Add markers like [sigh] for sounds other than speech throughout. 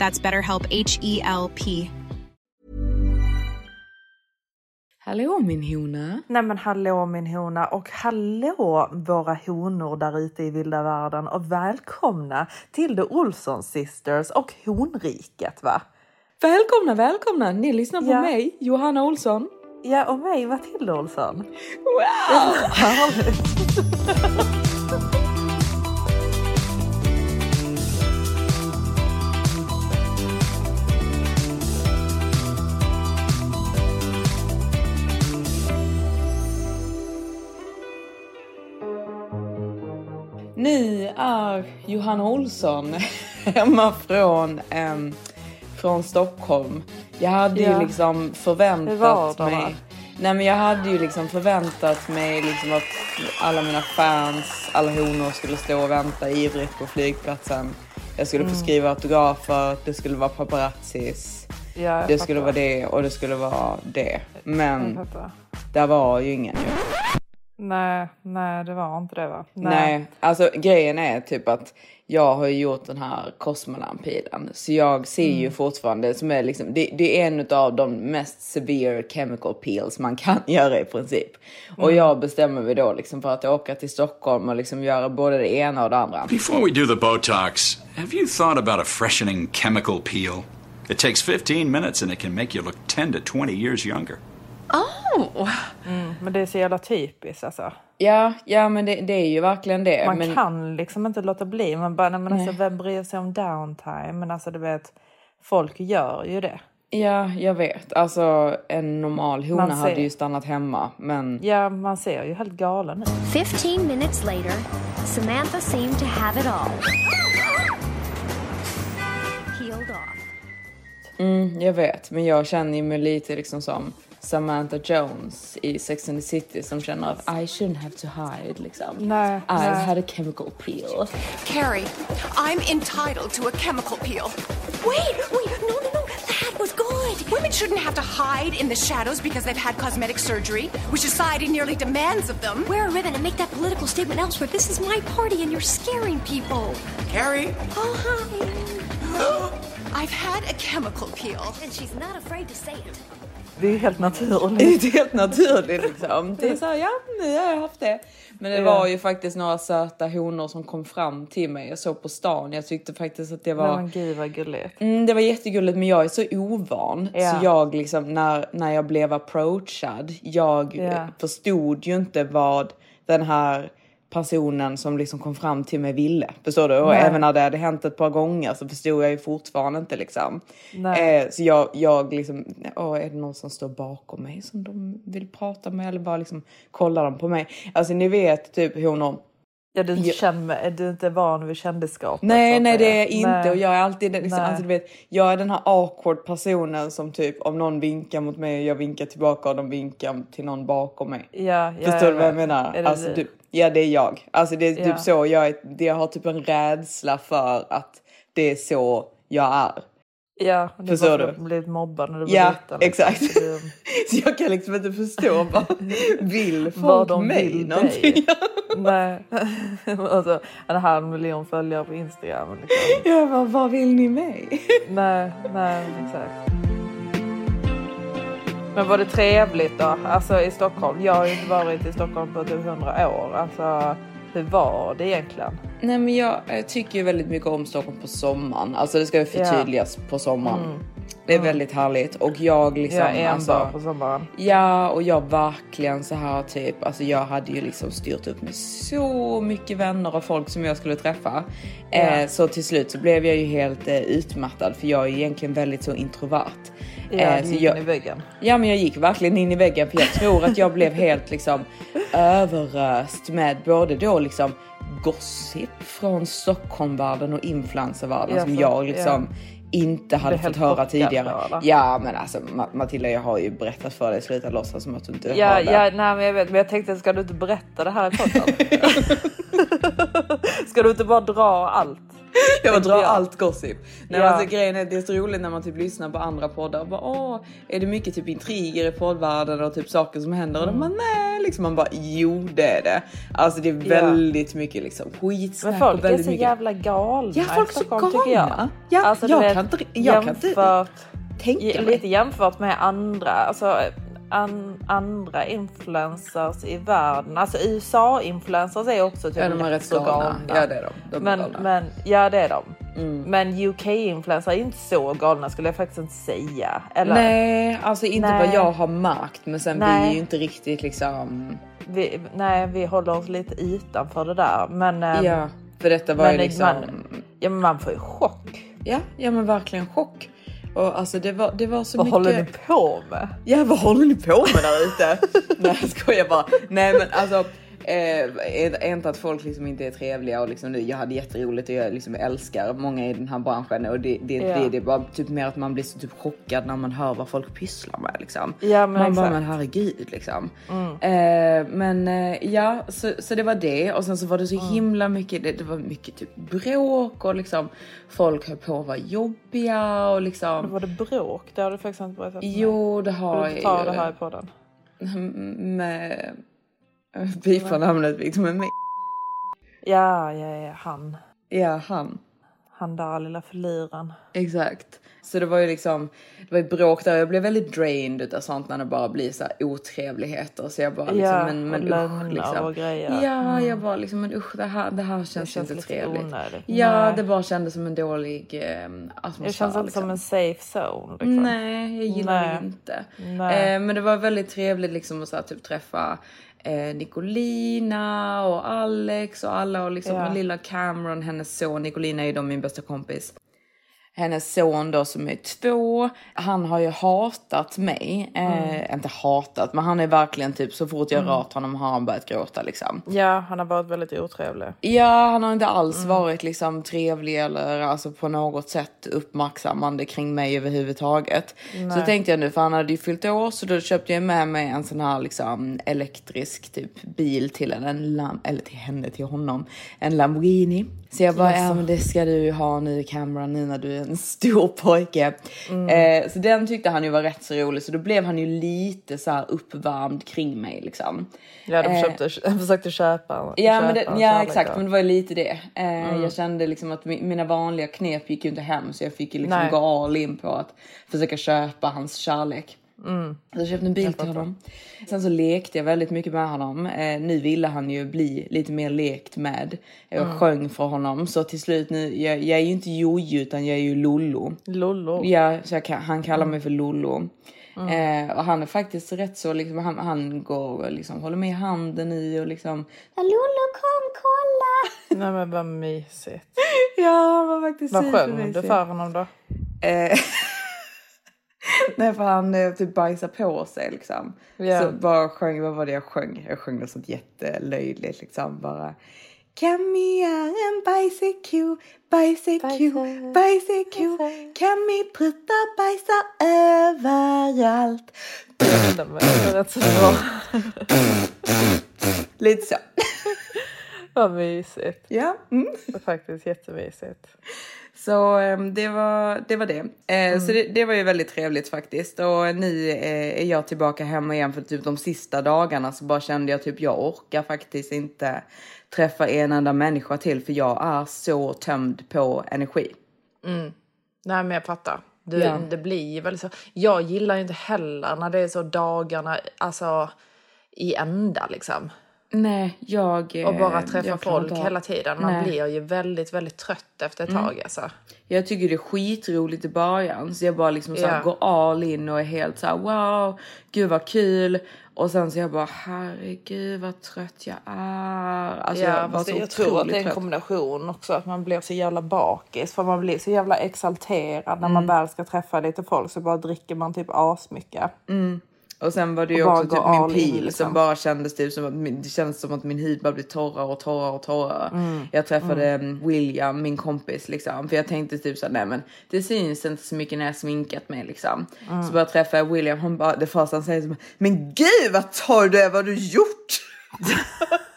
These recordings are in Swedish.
That's BetterHelp H E L P. Hallå min hona. Nej men hallå min hona och hallå våra honor där ute i vilda världen och välkomna till The Olsson Sisters och honriket va? Välkomna, välkomna! Ni lyssnar på Ja. mig, Johanna Olsson. Ja och mig Matilda Olsson. Wow! [laughs] Ni är Johanna Olsson [laughs] hemma från, ehm, från Stockholm. Jag hade Ja. ju liksom förväntat mig... Nej men jag hade ju liksom förväntat mig liksom att alla mina fans, alla honor skulle stå och vänta ivrigt på flygplatsen. Jag skulle Mm. få skriva autografer, det skulle vara paparazzis. Ja, Det skulle vara det och det skulle vara det. Men där var ju ingen ju. Nej, nej det var inte det va? Nej. alltså grejen är typ att jag har ju gjort den här Cosmolampilen. Så jag ser Mm. ju fortfarande som är liksom, det, det är en av de mest severe chemical peels man kan [laughs] göra i princip. Mm. Och jag bestämmer mig då liksom för att åka till Stockholm och liksom göra både det ena och det andra. Before we do the Botox, have you thought about a freshening chemical peel? It takes 15 minutes and it can make you look 10 to 20 years younger. Men det är så jävla typiskt alltså. Ja, ja men det, det är ju verkligen det. Man men, kan liksom inte låta bli. Man bara, nej men alltså vem bryr sig om downtime? Men alltså du vet, folk gör ju det. Ja, jag vet. Alltså en normal hona Man ser- hade ju stannat hemma. Men Ja, man ser ju helt galen ut. 15 minutes later, Samantha seemed to have it all. Peeled off. Mm, jag vet, men jag känner mig lite liksom som Samantha Jones i Sex and the City som känner att I shouldn't have to hide liksom. Nej, I nej. had a chemical peel. Carrie, I'm entitled to a chemical peel. Wait, wait, no, no, no, that was good. Women shouldn't have to hide in the shadows because they've had cosmetic surgery, which society nearly demands of them. Wear a ribbon and make that political statement elsewhere. This is my party and you're scaring people. Carrie, Oh, hi. [gasps] I've had a chemical peel. And she's not afraid to say it. Det är helt Det naturligt. är helt naturligt liksom. Det är så här, ja nu har jag haft det. Men det Ja. var ju faktiskt några söta honor som kom fram till mig. Jag såg på stan. Jag tyckte faktiskt att det var... men gud vad gulligt. Mm, det var jättegulligt men jag är så ovan. Ja. Så jag liksom när, när jag blev approachad. Jag Ja. förstod ju inte vad den här personen som liksom kom fram till mig ville. Förstår du? Och Nej. även när det hade hänt ett par gånger så förstod jag ju fortfarande inte liksom. Eh, så jag, jag liksom, åh, är det någon som står bakom mig som de vill prata med eller bara liksom kollar de på mig? Alltså ni vet typ honor. Ja, du, Ja. känd, är du inte van vid kändisskapet? Nej, nej det är inte. Nej. Och jag är alltid den- liksom, alltså, du vet, jag är den här awkward personen som typ om någon vinkar mot mig och jag vinkar tillbaka och de vinkar till någon bakom mig. Ja, ja, Förstår du vad jag menar? Alltså, du? Ja, det är jag. Alltså det är Ja. typ så jag är. Jag har typ en rädsla för att det är så jag är. Ja, det Förstår du? blivit mobbad när du var Ja, liten. liksom. exakt. Så [laughs] jag kan liksom inte förstå [laughs] vad vill folk Vad de mig vill någonting? [laughs] Nej, alltså en halv miljon följare på Instagram. Liksom. Jag bara, vad vill ni mig? nej, nej, exakt. Men var det trevligt då? Alltså i Stockholm? Jag har ju inte varit i Stockholm på typ 100 år. Alltså hur var det egentligen? Nej men jag, jag tycker ju väldigt mycket om Stockholm på sommaren. Alltså det ska ju förtydligas på sommaren. Det är väldigt härligt och jag liksom Jag är alltså, på sommaren. Ja, och jag verkligen så här typ, alltså jag hade ju liksom styrt upp med så mycket vänner och folk som jag skulle träffa. Eh, så till slut så blev jag ju helt eh, utmattad för jag är egentligen väldigt så introvert. Ja, Eh, du så jag, in i väggen. Ja, men jag gick verkligen in i väggen för jag tror att jag blev helt liksom överöst med både då liksom gossip från Stockholmvärlden och influencervärlden Ja, som så- jag liksom inte hade fått höra tidigare. då? Ja, men alltså Ma- Matilda, jag har ju berättat för dig. Sluta låtsas som att du inte Ja, ja, nej, men jag vet, men jag tänkte, ska du inte berätta det här i podden? [laughs] ska du inte bara dra allt? [laughs] Jag tänkte drar allt gossip. Nej, Ja. alltså, grejen är det är så roligt när man typ lyssnar på andra poddar och bara åh, är det mycket typ intriger i poddvärlden och typ saker som händer? Och de bara nej, liksom man bara jo det är det. Alltså det är väldigt mycket liksom skitsnack Men folk och är så mycket. jävla galna Ja, folk är så Stockholm, tycker jag. galna. Ja, alltså, jag vet, kan inte- jag kan inte jämfört, tänka mig. Lite jämfört med andra, alltså, an, andra influencers i världen. Alltså USA-influencers är också typ Ja, de är rätt så galna. Ja, det är de. De är men, galna. men, ja, det är de. Men UK-influencers är inte så galna skulle jag faktiskt inte säga. Eller, Nej, alltså inte Nej. vad jag har märkt, men sen vi Nej. är ju inte riktigt liksom. vi, nej, vi håller oss lite utanför det där. Men, ehm, Ja, för detta var men ju liksom. man, ja, men man får ju chock. Ja, ja, men verkligen chock. Och alltså det var, det var så Vad mycket. håller ni på med? Ja, vad håller ni på med där ute? [laughs] Nej, jag skojar bara. Nej, men alltså. Eh, inte att folk liksom inte är trevliga och liksom, jag hade jätteroligt och jag liksom älskar många i den här branschen och det, det, Ja. det, det är bara typ mer att man blir så typ chockad när man hör vad folk pysslar med liksom. Ja, men man bara exakt. Mm. men herregud liksom. Eh, men eh, ja, så, så det var det och sen så var det så Mm. himla mycket. Det, det var mycket typ bråk och liksom folk höll på att vara jobbiga och liksom. Var det bråk? Det har du faktiskt inte berättat. Jo, det har Vill du inte ta jag det ju. här i podden? med [laughs] Bifa namnet Victor med mig. Ja, ja, ja, han. Ja, han. Han där lilla förliraren. Exakt. Så det var ju liksom, det var ju bråk där. Jag blev väldigt drained utav sånt när det bara blir så här otrevligheter. Så jag bara liksom, Ja, men, men usch liksom. och grejer. Mm. Ja, jag bara liksom, men usch det här, det här känns, känns inte trevligt. onödigt. Ja, Nej. det bara kändes som en dålig eh, atmosfär. Det känns inte liksom. som en safe zone. Liksom. Nej, jag gillar Nej. det inte. Nej. Eh, men det var väldigt trevligt liksom att så här, typ träffa eh, Nicolina och Alex och alla och liksom Ja. lilla Cameron, hennes son. Nicolina är ju då min bästa kompis. Hennes son då som är två, han har ju hatat mig. Eh, Inte hatat, men han är verkligen typ så fort jag rört honom har han börjat gråta liksom. Ja, han har varit väldigt otrevlig. Ja, han har inte alls varit liksom trevlig eller alltså på något sätt uppmärksammande kring mig överhuvudtaget. Så tänkte jag nu, för han hade ju fyllt år, så då köpte jag med mig en sån här liksom elektrisk typ bil till en, en lam- eller till henne, till honom, en Lamborghini. Så jag bara, ja men det ska du ju ha nu Cameron, nu när du en stor pojke. Eh, så den tyckte han ju var rätt så rolig, så då blev han ju lite så här uppvärmd kring mig liksom. Ja, de Eh, försökte, försökte köpa. Ja, men det, köpa ja exakt, men det var ju lite det. Eh, Jag kände liksom att mi- mina vanliga knep gick ju inte hem så jag fick ju liksom Nej. gå all in på att försöka köpa hans kärlek. Så jag köpte en bil till honom. Sen så lekte jag väldigt mycket med honom. Eh, nu ville han ju bli lite mer lekt med. Jag sjöng för honom så till slut nu, jag, jag är ju inte Jojo utan jag är ju Lollo. Lollo. Ja, så kan, han kallar mig för Lollo. Eh, och han är faktiskt rätt så liksom, han, han går och liksom håller med i handen i och liksom Lollo kom kolla! [laughs] Nej men vad mysigt. Ja, han var faktiskt Vad sjöng du för honom då? Eh, [laughs] [laughs] Nej, för han eh, typ bajsar på sig liksom. Ja. Så bara sjöng, vad var det jag sjöng? Jag sjöng något sånt jättelöjligt liksom bara. Är en bajsig ko. bajsig. Cammy pruttar bajsar överallt. [laughs] Lite så. [laughs] Vad mysigt. Ja. Mm. Faktiskt jättemysigt. Så ehm, det var det. Var det. Eh, Så det, det var ju väldigt trevligt faktiskt. Och nu eh, är jag tillbaka hemma igen för typ de sista dagarna så bara kände jag typ jag orkar faktiskt inte träffa en enda människa till för jag är så tömd på energi. Nej men jag fattar. Det, Ja. det blir ju väldigt så. Jag gillar ju inte heller när det är så dagarna alltså i ända liksom. Nej, jag... Och bara eh, träffa folk ha- hela tiden. Man Nej. blir ju väldigt, väldigt trött efter ett tag alltså. Jag tycker det är skitroligt i början så jag bara liksom så Ja. går all in och är helt så här wow, gud vad kul. Och sen så jag bara herregud vad trött jag är. Alltså ja, jag var så jag tror att det är en kombination också. Att man blir så jävla bakis. För man blir så jävla exalterad när Mm. man väl ska träffa lite folk. Så bara dricker man typ asmycket. Och sen var det ju också typ min all in, pil liksom. som bara kändes typ som att min, det kändes som att min hud bara blev torrare och torrare och torrare. Mm. Jag träffade mm. William, min kompis liksom. För jag tänkte typ så här, nej men det syns inte så mycket när jag sminkat mig liksom. Mm. Så bara träffade jag William, han bara, det första han säger så men gud vad torr du är, vad har du gjort? [laughs]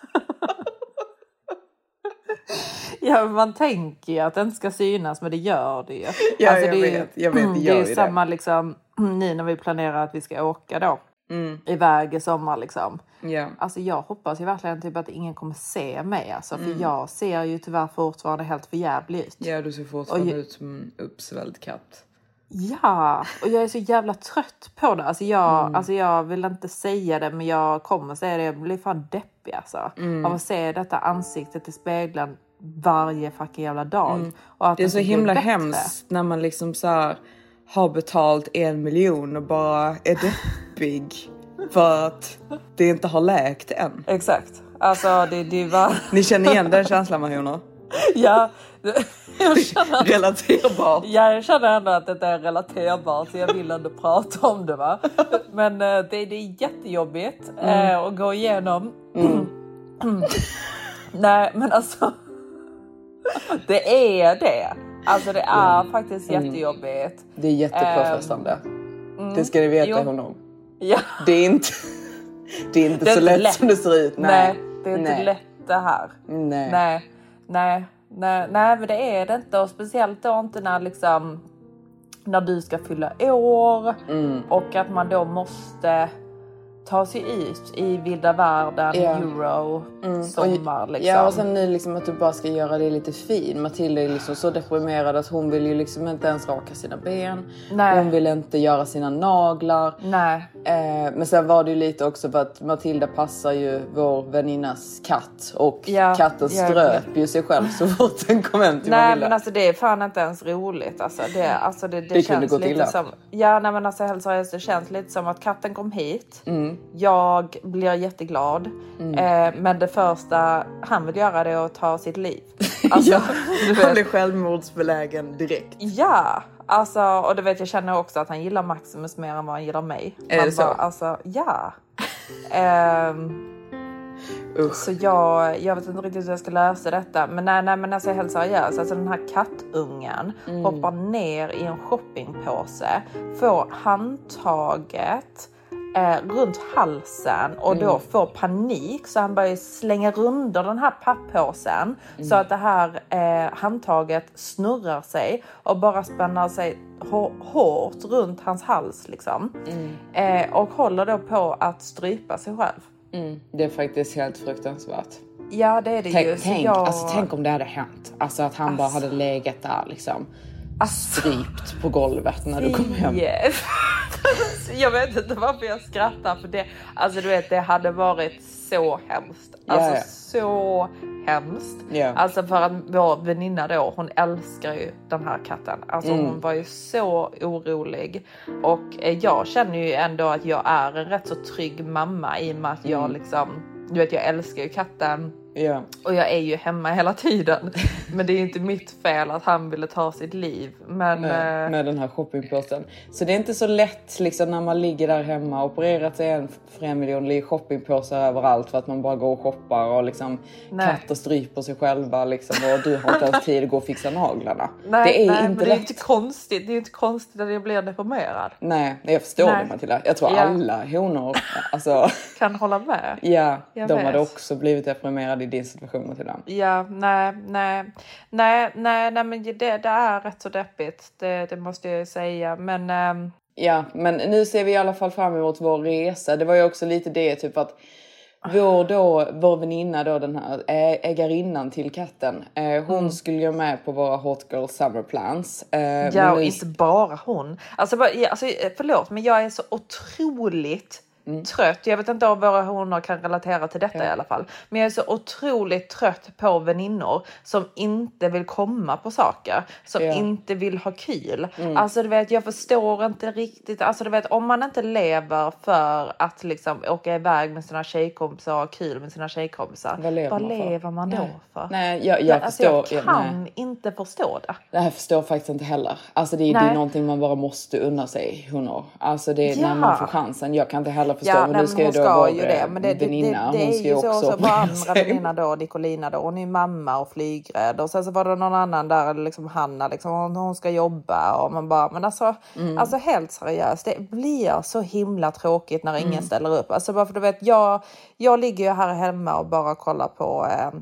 Ja, men man tänker ju att det inte ska synas, men det gör det ju. Alltså, Ja, jag det är vet, jag vet, det det gör är ju det. samma liksom, nu när vi planerar att vi ska åka då. Mm. Iväg i sommar liksom. Ja. Alltså jag hoppas ju verkligen typ att ingen kommer se mig alltså. Mm. För jag ser ju tyvärr fortfarande helt förjävlig ut. Ja, du ser fortfarande jag- ut som en uppsvälld katt. Ja, och jag är så jävla trött på det. Alltså jag, Mm. alltså jag vill inte säga det, men jag kommer säga det. Jag blir fan deppig alltså. Mm. Av att se detta ansiktet i spegeln varje fucking jävla dag. Mm. Det är så himla bättre. hemskt när man liksom så här har betalt en miljon och bara är deppig för att det inte har läkt än. Exakt. Alltså det, det var... Ni känner igen den känslan Mahona? [laughs] ja, jag känner, Relaterbart. ja, jag känner ändå att det är relaterbart så jag vill ändå prata om det va. Men eh, det, det är jättejobbigt eh, att gå igenom. [clears throat] Nej men alltså. Det är det. Alltså det är faktiskt jättejobbigt. Det är jättepåfrestande. det ska ni veta jo. honom. Ja. Det är inte, det är inte Det är så inte lätt, lätt. som det ser ut. Nej, Nej, det är inte Nej. lätt det här. Nej. Nej, nej, nej, nej, men det är det inte och speciellt då inte när liksom när du ska fylla år Mm. och att man då måste ta sig ut i vilda världen. Mm. euro, sommar liksom. Ja och sen nu liksom att du bara ska göra det lite fin. Matilda är liksom så deprimerad att hon vill ju liksom inte ens raka sina ben. Nej. Hon vill inte göra sina naglar. Nej, Eh, men sen var det ju lite också för att Matilda passar ju vår väninnas katt och Ja, katten ströp ju sig själv så fort den kom hem till nej Matilda. men alltså det är fan inte ens roligt. Alltså det, alltså det, det, Det kunde känns gått lite illa. som... Ja nej men alltså seriöst det känns lite som att katten kom hit. Mm. Jag blir jätteglad. Eh, men det första han vill göra det är att ta sitt liv. [laughs] Alltså, ja, du han blev självmordsbelägen direkt. Ja, alltså och det vet jag känner också att han gillar Maximus mer än vad han gillar mig. Är han det så? alltså ja. Ehm, Usch. så jag, jag vet inte riktigt hur jag ska lösa detta. Men nej, nej men alltså helt seriöst. Alltså den här kattungen Mm. hoppar ner i en shoppingpåse. Får handtaget eh, runt halsen och Mm. då får panik så han börjar slänga runt den här pappåsen Mm. så att det här eh, handtaget snurrar sig och bara spänner sig hå- hårt runt hans hals liksom. Mm. Eh, och håller då på att strypa sig själv. Mm, det är faktiskt helt fruktansvärt. Ja det är det ju. Tänk, Så tänk, jag- alltså, tänk om det hade hänt. Alltså att han bara hade legat där liksom. Strypt på golvet när du kom hem. Yes. [laughs] jag vet inte varför jag skrattar för det. Alltså du vet det hade varit så hemskt. Alltså ja. så hemskt. Ja. Alltså för att vår väninna då hon älskar ju den här katten. Alltså Mm. hon var ju så orolig. Och eh, jag känner ju ändå att jag är en rätt så trygg mamma i och med att Mm. jag liksom du vet jag älskar ju katten. Ja. Och jag är ju hemma hela tiden. Men det är ju inte mitt fel att han ville ta sitt liv. Men med, eh, med den här shoppingpåsen. Så det är inte så lätt liksom när man ligger där hemma och opererat sig en för en miljon, ligger shoppingpåsar överallt för att man bara går och shoppar och liksom Nej. katter stryper sig själva liksom och du har inte ens tid att gå och fixa naglarna. [laughs] nej, det är nej, inte det är lätt. inte konstigt. Det är inte konstigt att jag blir deprimerad. Nej, jag förstår Nej. det Matilda. Jag tror Ja. alla honor, alltså [laughs] Kan hålla med. ja, Jag de vet. hade också blivit deprimerade i din situation Matilda. Ja, nej, nej, nej, nej, nej, men det, det är rätt så deppigt. Det, det måste jag ju säga. Men ehm, Ja, men nu ser vi i alla fall fram emot vår resa. Det var ju också lite det, typ att vår, då, vår väninna då, den här ägarinnan till katten, eh, hon skulle gå med på våra Hot Girl Summer Plans. Eh, ja, och nu- inte bara hon. Alltså, bara, alltså, förlåt, men jag är så otroligt trött. Jag vet inte om våra honor kan relatera till detta i alla fall. Men jag är så otroligt trött på väninnor som inte vill komma på saker. Som Ja. inte vill ha kul. Alltså du vet, jag förstår inte riktigt. Alltså du vet, om man inte lever för att liksom åka iväg med sina tjejkompisar och ha kul med sina tjejkompisar. Vad lever man för? lever man då Nej. för? Nej, jag- jag alltså, jag förstår- kan nej. inte förstå det. Det här förstår jag faktiskt inte heller. Alltså det är, det är någonting man bara måste unna sig honor. Alltså det är Ja. när man får chansen. Jag kan inte heller förstå. Ja, men nej, du ska ju hon då vara ju det. Men det, det, det, väninna. det hon är ska ju så, så också vår andra väninna då, Nicolina då, hon är ju mamma och flygrädd. Och sen så var det någon annan där, liksom Hanna, liksom, hon, hon ska jobba. Och man bara, men alltså, Mm. alltså helt seriöst, det blir så himla tråkigt när Mm. ingen ställer upp. Alltså bara för du vet, jag, jag ligger ju här hemma och bara kollar på eh,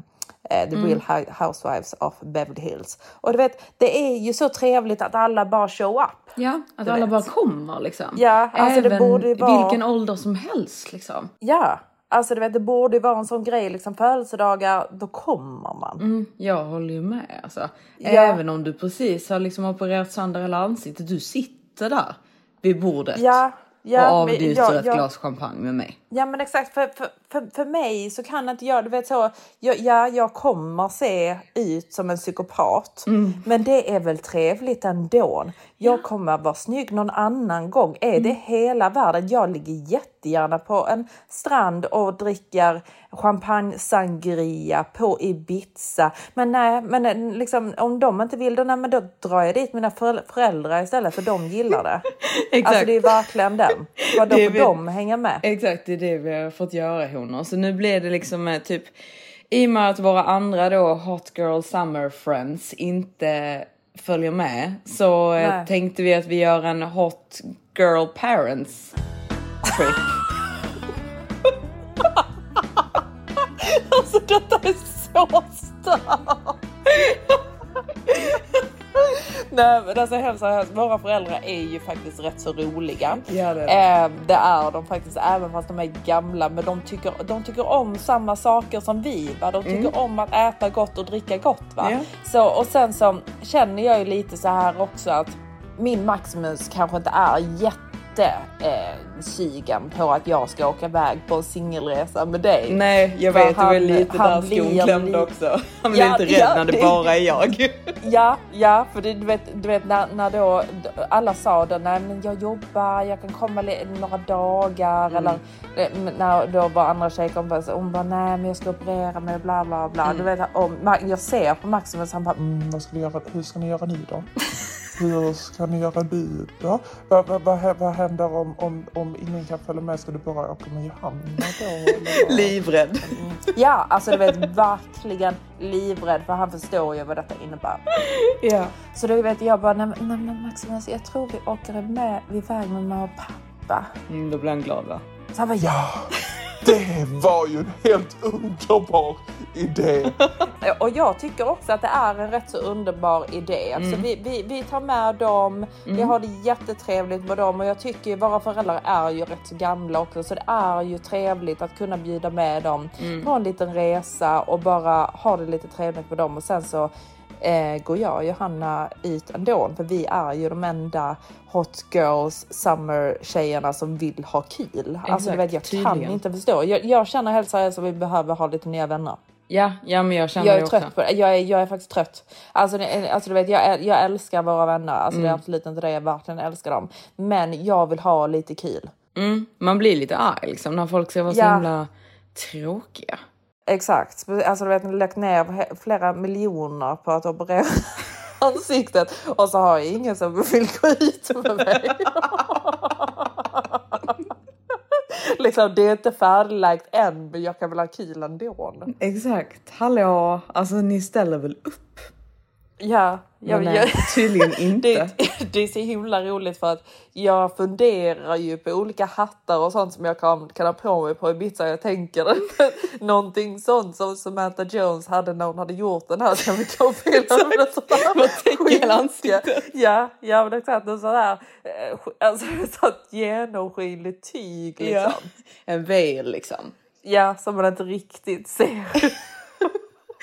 eh, The Mm. Real Housewives of Beverly Hills. Och du vet, det är ju så trevligt att alla bara show up. Ja, att alla vet. bara kommer liksom. Ja, alltså det Även borde ju vara- vilken ålder som helst liksom. Ja, alltså du vet, det borde ju vara en sån grej, liksom födelsedagar, då kommer man. Mm, jag håller ju med alltså. Ja. Även om du precis har liksom opererat sönder hela ansiktet. Du sitter där vid bordet. Ja, ja, och avnjuter ett jag- glas champagne med mig. Ja men exakt, för, för, för, för mig så kan inte jag, du vet så, jag, ja jag kommer se ut som en psykopat. Men det är väl trevligt ändå. Jag kommer vara snygg någon annan gång. Är det hela världen? Jag ligger jättegärna på en strand och dricker champagne sangria på Ibiza. Men nej, men eh, liksom, om de inte vill det, nej, men då drar jag dit mina föräl- föräldrar istället för de gillar det. Exakt. [laughs] Alltså det är verkligen den. Vad får de hänga med? Exakt, det det vi har fått göra honor. Så nu blir det liksom eh, typ i och med att våra andra då Hot Girl Summer Friends inte följer med så eh, Nej. tänkte vi att vi gör en Hot Girl Parents trip. Men alltså seriöst, våra föräldrar är ju faktiskt rätt så roliga. Ja, det är Eh, det är de faktiskt, även fast de är gamla. Men de tycker, de tycker om samma saker som vi. Va? De tycker om att äta gott och dricka gott. Va? Ja. Så, och sen så känner jag ju lite så här också att min Maximus kanske inte är jätte eh, sugen på att jag ska åka iväg på en singelresa med dig. Nej, jag vet, det var han- lite han där skon klämde li- också. Han blir Ja, inte rädd ja, när det, det- bara är jag. [laughs] Ja, ja, för det, du vet, du vet när, när då alla sa då, nej men jag jobbar, jag kan komma några dagar Mm. eller eh, när då var andra tjejkompisar, hon bara nej men jag ska operera mig bla bla bla. Mm. Du vet, och jag ser på Maximus han bara, mm, vad ska vi göra, hur ska ni göra nu då? [laughs] Hur ska ni göra nu då? Vad, vad, vad, vad händer om, om, om ingen kan följa med? Ska du bara åka med Johanna då? Livrädd. Ja, alltså du vet verkligen livrädd för han förstår ju vad detta innebär. Ja. Så då vet jag bara, nej, nej men Maximus jag tror vi åker med iväg med mamma och pappa. Mm, då blir han glad va? Så han bara, ja. Det var ju en helt underbar idé. [laughs] Och jag tycker också att det är en rätt så underbar idé. Så vi, vi, vi tar med dem, vi har det jättetrevligt med dem. Och jag tycker ju våra föräldrar är ju rätt så gamla också. Så det är ju trevligt att kunna bjuda med dem. På en liten resa och bara ha det lite trevligt med dem. Och sen så eh, går jag och Johanna ut ändå för vi är ju de enda hot girls summer tjejerna som vill ha kul. alltså du vet, jag kan tydligen. inte förstå. Jag, jag känner helt seriöst att vi behöver ha lite nya vänner. Ja, ja men jag känner Jag det är också. trött på det. Jag är, jag är faktiskt trött. Alltså, det- alltså du vet, jag, jag älskar våra vänner. Alltså det är absolut inte det. Jag verkligen älskar dem. Men jag vill ha lite kul. Mm, man blir lite arg liksom när folk ska vara så Ja. himla tråkiga. Exakt. Alltså du vet, jag har lagt ner flera miljoner på att operera [laughs] ansiktet och så har jag ingen som vill gå ut med mig. [laughs] liksom, det är inte färdiglagt än men jag kan väl ha kul ändå. Exakt. Hallå, alltså ni ställer väl upp? Ja, jag, Men nej, [laughs] tydligen inte. Det, [laughs] det är så himla roligt för att jag funderar ju på olika hattar och sånt som jag kan, kan ha på mig på Ibiza. Jag tänker [laughs] någonting sånt som Samantha Jones hade när hon hade gjort den här täcker hela ansiktet? Ja, ja men exakt. En sån här eh, alltså, sånt genomskinligt tyg liksom. En veil liksom. Ja, som man inte riktigt ser.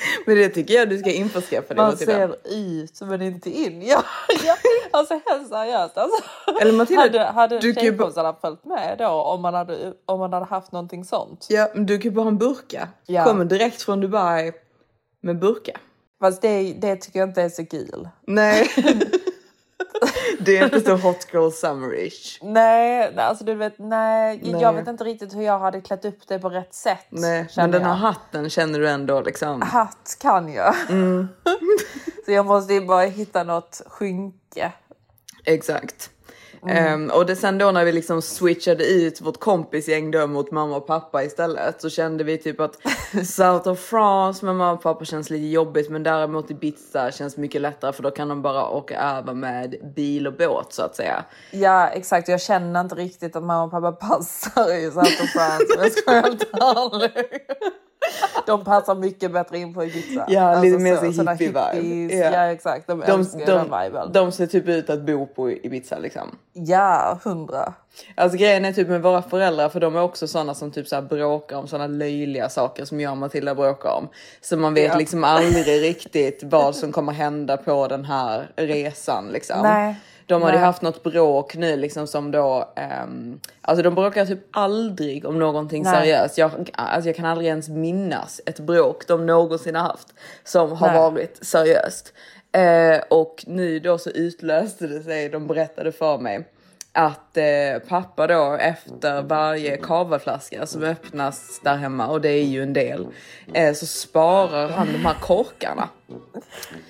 [laughs] Men det tycker jag du ska införskaffa dig. Man ser ut men inte in. [laughs] Ja, ja. Alltså helt seriöst. Alltså. Eller Matilda, hade hade du ju bara- tjejkompisarna följt med då om man hade, om man hade haft någonting sånt? Ja, men du kan ju bara ha en burka. Ja. Kommer direkt från Dubai med burka. Fast det, det tycker jag inte är så kul. Nej. [laughs] det är inte så hot girl summerish. Nej, alltså du vet, nej, Nej. jag vet inte riktigt hur jag hade klätt upp det på rätt sätt. Nej, men den här jag. hatten känner du ändå liksom. hatt kan jag. Mm. [laughs] så jag måste ju bara hitta något skynke. Exakt. Mm. Ehm, och det sen då när vi liksom switchade ut vårt kompisgäng då mot mamma och pappa istället så kände vi typ att [laughs] South of France med mamma och pappa känns lite jobbigt men däremot Ibiza känns mycket lättare för då kan de bara åka över med bil och båt så att säga. Ja exakt, jag känner inte riktigt att mamma och pappa passar i South of France om jag ska vara [laughs] helt ärlig. De passar mycket bättre in på Ibiza. Ja, lite mer så hippie-vibe. hippies. Ja. Exakt, de, De, älskar den de, viben. de ser typ ut att bo på Ibiza liksom. Ja, hundra. Alltså grejen är typ med våra föräldrar för de är också sådana som typ så här bråkar om sådana löjliga saker som jag och Matilda bråkar om. Så man vet Ja. liksom aldrig riktigt vad som kommer hända på den här resan liksom. Nej. De hade ju Nej. haft något bråk nu liksom som då, ehm, alltså de bråkar typ aldrig om någonting Nej. seriöst. Jag, alltså jag kan aldrig ens minnas ett bråk de någonsin har haft som har Nej. varit seriöst. Eh, och nu då så utlöste det sig, de berättade för mig att eh, pappa då efter varje kavelflaska som öppnas där hemma och det är ju en del eh, så sparar han de här korkarna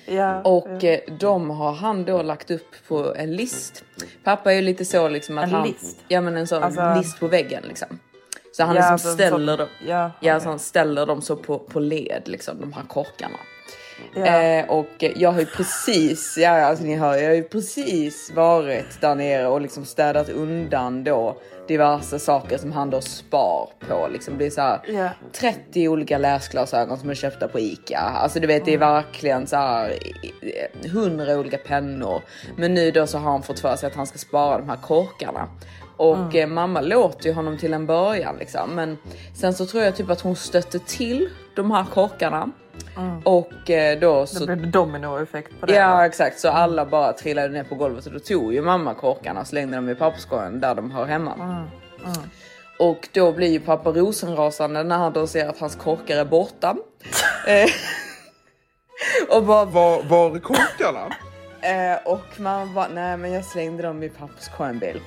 Ja, och eh, de har han då lagt upp på en list. Pappa är ju lite så liksom att En han, list? ja men en sån Alltså- list på väggen liksom. Så han Ja, liksom alltså, ställer så- dem, ja, ja, okej. så han ställer dem så på, på led liksom de här korkarna. Ja. Eh, och jag har ju precis, ja alltså ni hör, jag har ju precis varit där nere och liksom städat undan då diverse saker som han då spar på. Liksom är så här Ja. 30 olika läsglasögon som är köpta på Ica. Alltså du vet det är Mm. verkligen så här 100 olika pennor. Men nu då så har han fått för sig att han ska spara de här korkarna. Och Mm. eh, mamma låter ju honom till en början liksom. Men sen så tror jag typ att hon stötte till de här korkarna. Och eh, då så Mm. Det blir dominoeffekt på det. Ja va? exakt, så alla bara trillade ner på golvet och då tog ju mamma korkarna och slängde dem i papperskorgen där de hör hemma. Och då blir ju pappa rosenrasande när han då ser att hans korkar är borta. [laughs] Eh, [laughs] och bara Var, var är korkarna? eh, och man bara nej men jag slängde dem i papperskorgen Bill.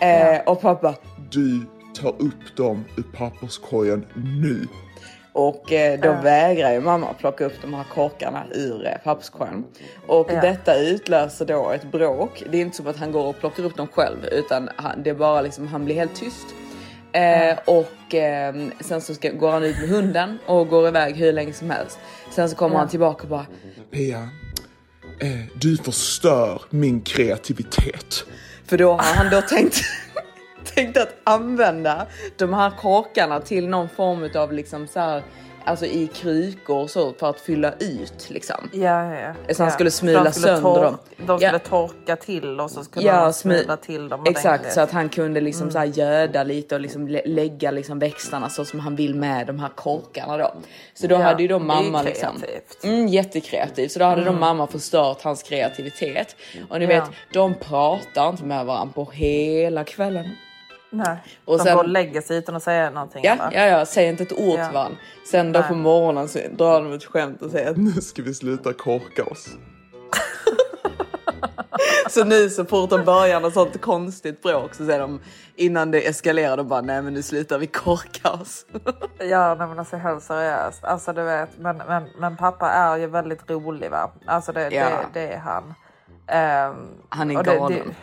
Eh, Och pappa Du tar upp dem ur papperskorgen nu. Och eh, då vägrar ju mamma plocka upp de här korkarna ur eh, papperskorgen. Och detta utlöser då ett bråk. Det är inte som att han går och plockar upp dem själv utan han, det är bara liksom han blir helt tyst. Eh, och eh, sen så ska, går han ut med hunden och går iväg hur länge som helst. Sen så kommer han tillbaka och bara Pia, eh, du förstör min kreativitet. För då har han då tänkt, [laughs] tänkt att använda de här korkarna till någon form av liksom så här, alltså i krukor och så för att fylla ut liksom. Ja, ja, ja. Så han skulle smula skulle sönder dem. De skulle Ja. torka till och så skulle Ja, smi- smula till dem Exakt, ordentligt. så att han kunde liksom så här göda lite och liksom lä- lägga liksom växterna så som han vill med de här korkarna då. Så då Ja, hade ju då det är mamma liksom. Mm, jättekreativt. Så då hade då mamma förstört hans kreativitet. Och ni vet, de pratar inte med varandra på hela kvällen. Nej. Och de sen- går och lägger sig utan att säga någonting. Ja, ja, ja, säg inte ett ord Ja. till varandra. Sen då Nej. på morgonen så drar de ett skämt och säger att Nu ska vi sluta korka oss. [laughs] Så nu så fort de börjar något sånt konstigt bråk så säger de innan det eskalerar de bara nej men nu slutar vi korka oss. [laughs] Ja, nej, men alltså helt seriöst. Alltså du vet, men, men, men pappa är ju väldigt rolig va? Alltså det, Ja. det, det är han. Ehm, Han är galen. det-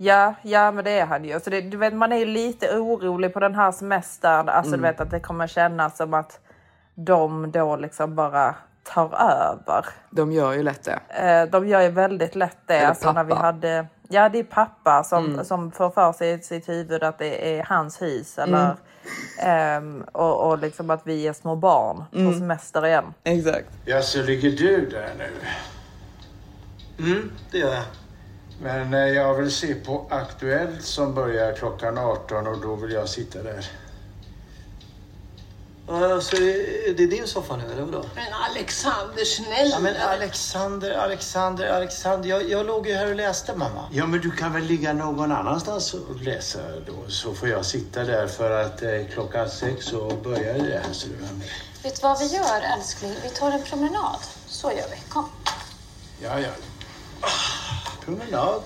Ja, ja men det är han ju. Så det, du vet, man är ju lite orolig på den här semestern. Alltså Mm. du vet att det kommer kännas som att de då liksom bara tar över. De gör ju lätt det. Eh, de gör ju väldigt lätt det. Eller Alltså, när vi pappa. hade, ja, det är pappa som, Mm. som får för sig i sitt huvud att det är hans hus. Eller, Mm. ehm, och, och liksom att vi är små barn Mm. på semester igen. Exakt. Ja, så ligger du där nu? Mm, det gör jag. Men eh, jag vill se på Aktuellt som börjar klockan 18 och då vill jag sitta där. Alltså, är det din soffa nu eller vadå? Men Alexander, snälla. Ja, men Alexander, Alexander, Alexander. Jag, jag låg ju här och läste mamma. Ja, men du kan väl ligga någon annanstans och läsa då. Så får jag sitta där för att eh, klockan sex så börjar det här. Så du... Vet du vad vi gör, älskling? Vi tar en promenad. Så gör vi. Kom. Ja, ja. Promenad.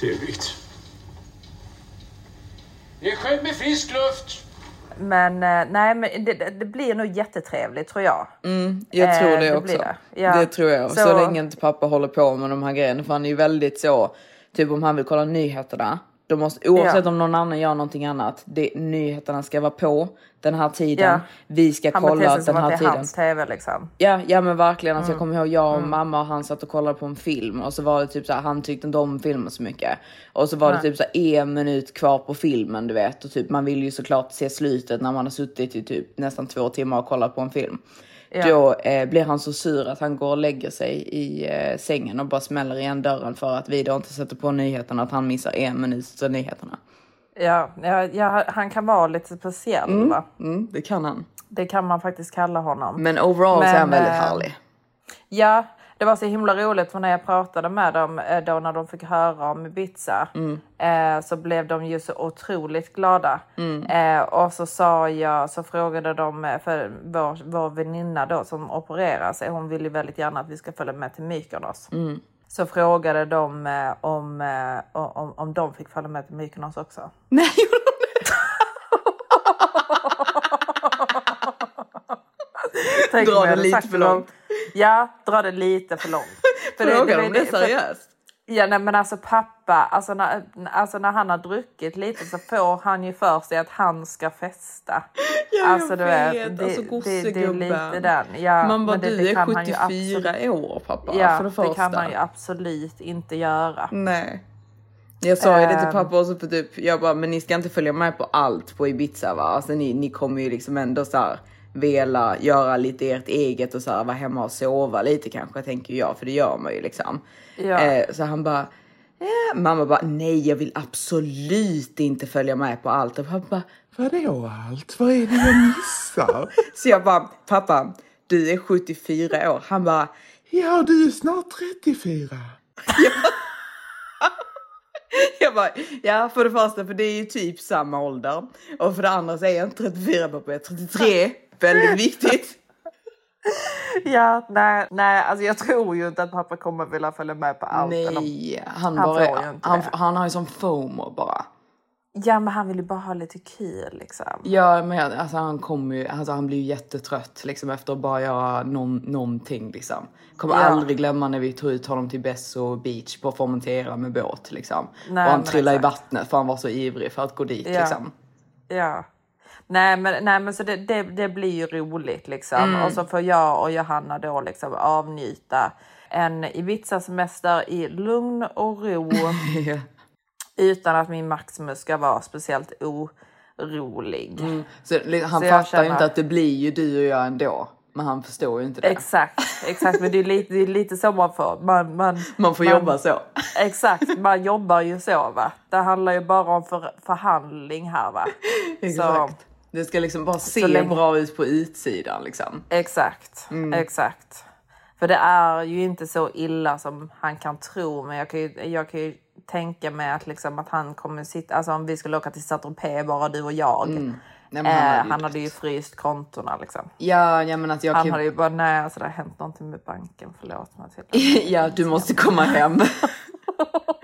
Trevligt. Det är skönt med frisk luft. Men eh, nej, men det, det- det blir nog jättetrevligt tror jag. Jag tror Eh, det, det också. Det. det. Ja. tror jag. Så... Så- länge inte pappa håller på med de här grejerna. För han är ju väldigt så. Typ om han vill kolla nyheterna. Då måste, oavsett Ja. om någon annan gör någonting annat. Det, nyheterna ska vara på den här tiden. Ja. Vi ska Han kolla sig som den att här det är tiden. hans tv liksom. Ja, ja men verkligen. Alltså, Jag Mm. kommer ihåg jag och mamma och han satt och kollade på en film och så var det typ så här, han tyckte inte om filmen så mycket. Och så var det Nej. typ så här, en minut kvar på filmen du vet och typ man vill ju såklart se slutet när man har suttit i typ nästan två timmar och kollat på en film. Ja. Då eh, blir han så sur att han går och lägger sig i eh, sängen och bara smäller igen dörren för att vi då inte sätter på nyheterna att han missar en minut av nyheterna. Ja, ja, ja, han kan vara lite speciell va? Mm, det kan han. Det kan man faktiskt kalla honom. Men overall så är han Men, väldigt eh, härlig. Ja, det var så himla roligt för när jag pratade med dem eh, då när de fick höra om Ibiza Mm. eh, så blev de ju så otroligt glada. Mm. Eh, och så sa jag, så frågade de, eh, för vår, vår väninna då som opererar sig, hon vill ju väldigt gärna att vi ska följa med till Mykonos. Mm. Så frågade de eh, om, eh, om, om de fick följa med till Mykonos också. Nej, [laughs] [laughs] Tänk Dra om jag det lite för det långt. Ja, dra det lite för långt. [laughs] För Frågar de det för- seriöst? Ja, nej, men alltså pappa, alltså när, alltså när han har druckit lite så får han ju för sig att han ska festa. Ja, alltså, jag du vet, vet. det, Alltså, det, det är gossegubben. lite den. Ja, Man bara, det, du det är kan han ju 74 absolut- år pappa. Ja, för det, det första. kan han ju absolut inte göra. Nej. Jag sa ju det till Ehm. pappa också för typ, jag bara, men ni ska inte följa med på allt på Ibiza va? Alltså ni, ni kommer ju liksom ändå så här vela göra lite ert eget och så här vara hemma och sova lite kanske tänker jag, för det gör man ju liksom. Ja. Eh, så han bara, eh. mamma bara, nej jag vill absolut inte följa med på allt. Och pappa bara, Vadå allt? Vad är det jag missar? [laughs] så jag bara, pappa, du är 74 år. Han bara, ja, du är snart 34. [laughs] Jag bara, ja för det första för det är ju typ samma ålder. Och för det andra så är jag inte 34 pappa, jag är 33. Väldigt viktigt. [laughs] Ja, nej, nej, alltså jag tror ju inte att pappa kommer vilja följa med på allt. eller- Nej, han, Han bara, han, det. han har ju sån FOMO bara. Ja, men han vill ju bara ha lite kul liksom. Ja men alltså han kommer ju, alltså han blir ju jättetrött liksom efter att bara göra någon, någonting liksom. Kommer Ja. aldrig glömma när vi tog ut honom till Besso Beach på Formentera med båt liksom. Nej, och han trillade i exakt. vattnet för han var så ivrig för att gå dit Ja. liksom. Ja. Nej men, nej, men så det, det, det blir ju roligt liksom. Mm. Och så får jag och Johanna då liksom avnjuta en Ibiza-semester i lugn och ro. [laughs] Ja. utan att min Maximus ska vara speciellt orolig. Så li- han Så fattar ju känner- inte att det blir ju du och jag ändå. Men han förstår ju inte det. Exakt, exakt. Men det är lite, det är lite så man får. Man, man, Man får jobba så. Exakt, man jobbar ju så va. Det handlar ju bara om för, förhandling här va. [laughs] Exakt. Det ska liksom bara se länge- bra ut på utsidan liksom. Exakt, exakt. För det är ju inte så illa som han kan tro. Men jag kan ju, jag kan ju tänka mig att, liksom, att han kommer sitta... Alltså om vi skulle åka till Saint-Tropez, bara du och jag. Nej, men han eh, hade han, ju hade ju fryst kontona liksom. Ja, ja men att jag Han kan... hade ju bara, nej alltså det har hänt någonting med banken, förlåt Matilda. [laughs] Ja, du måste komma hem. [laughs]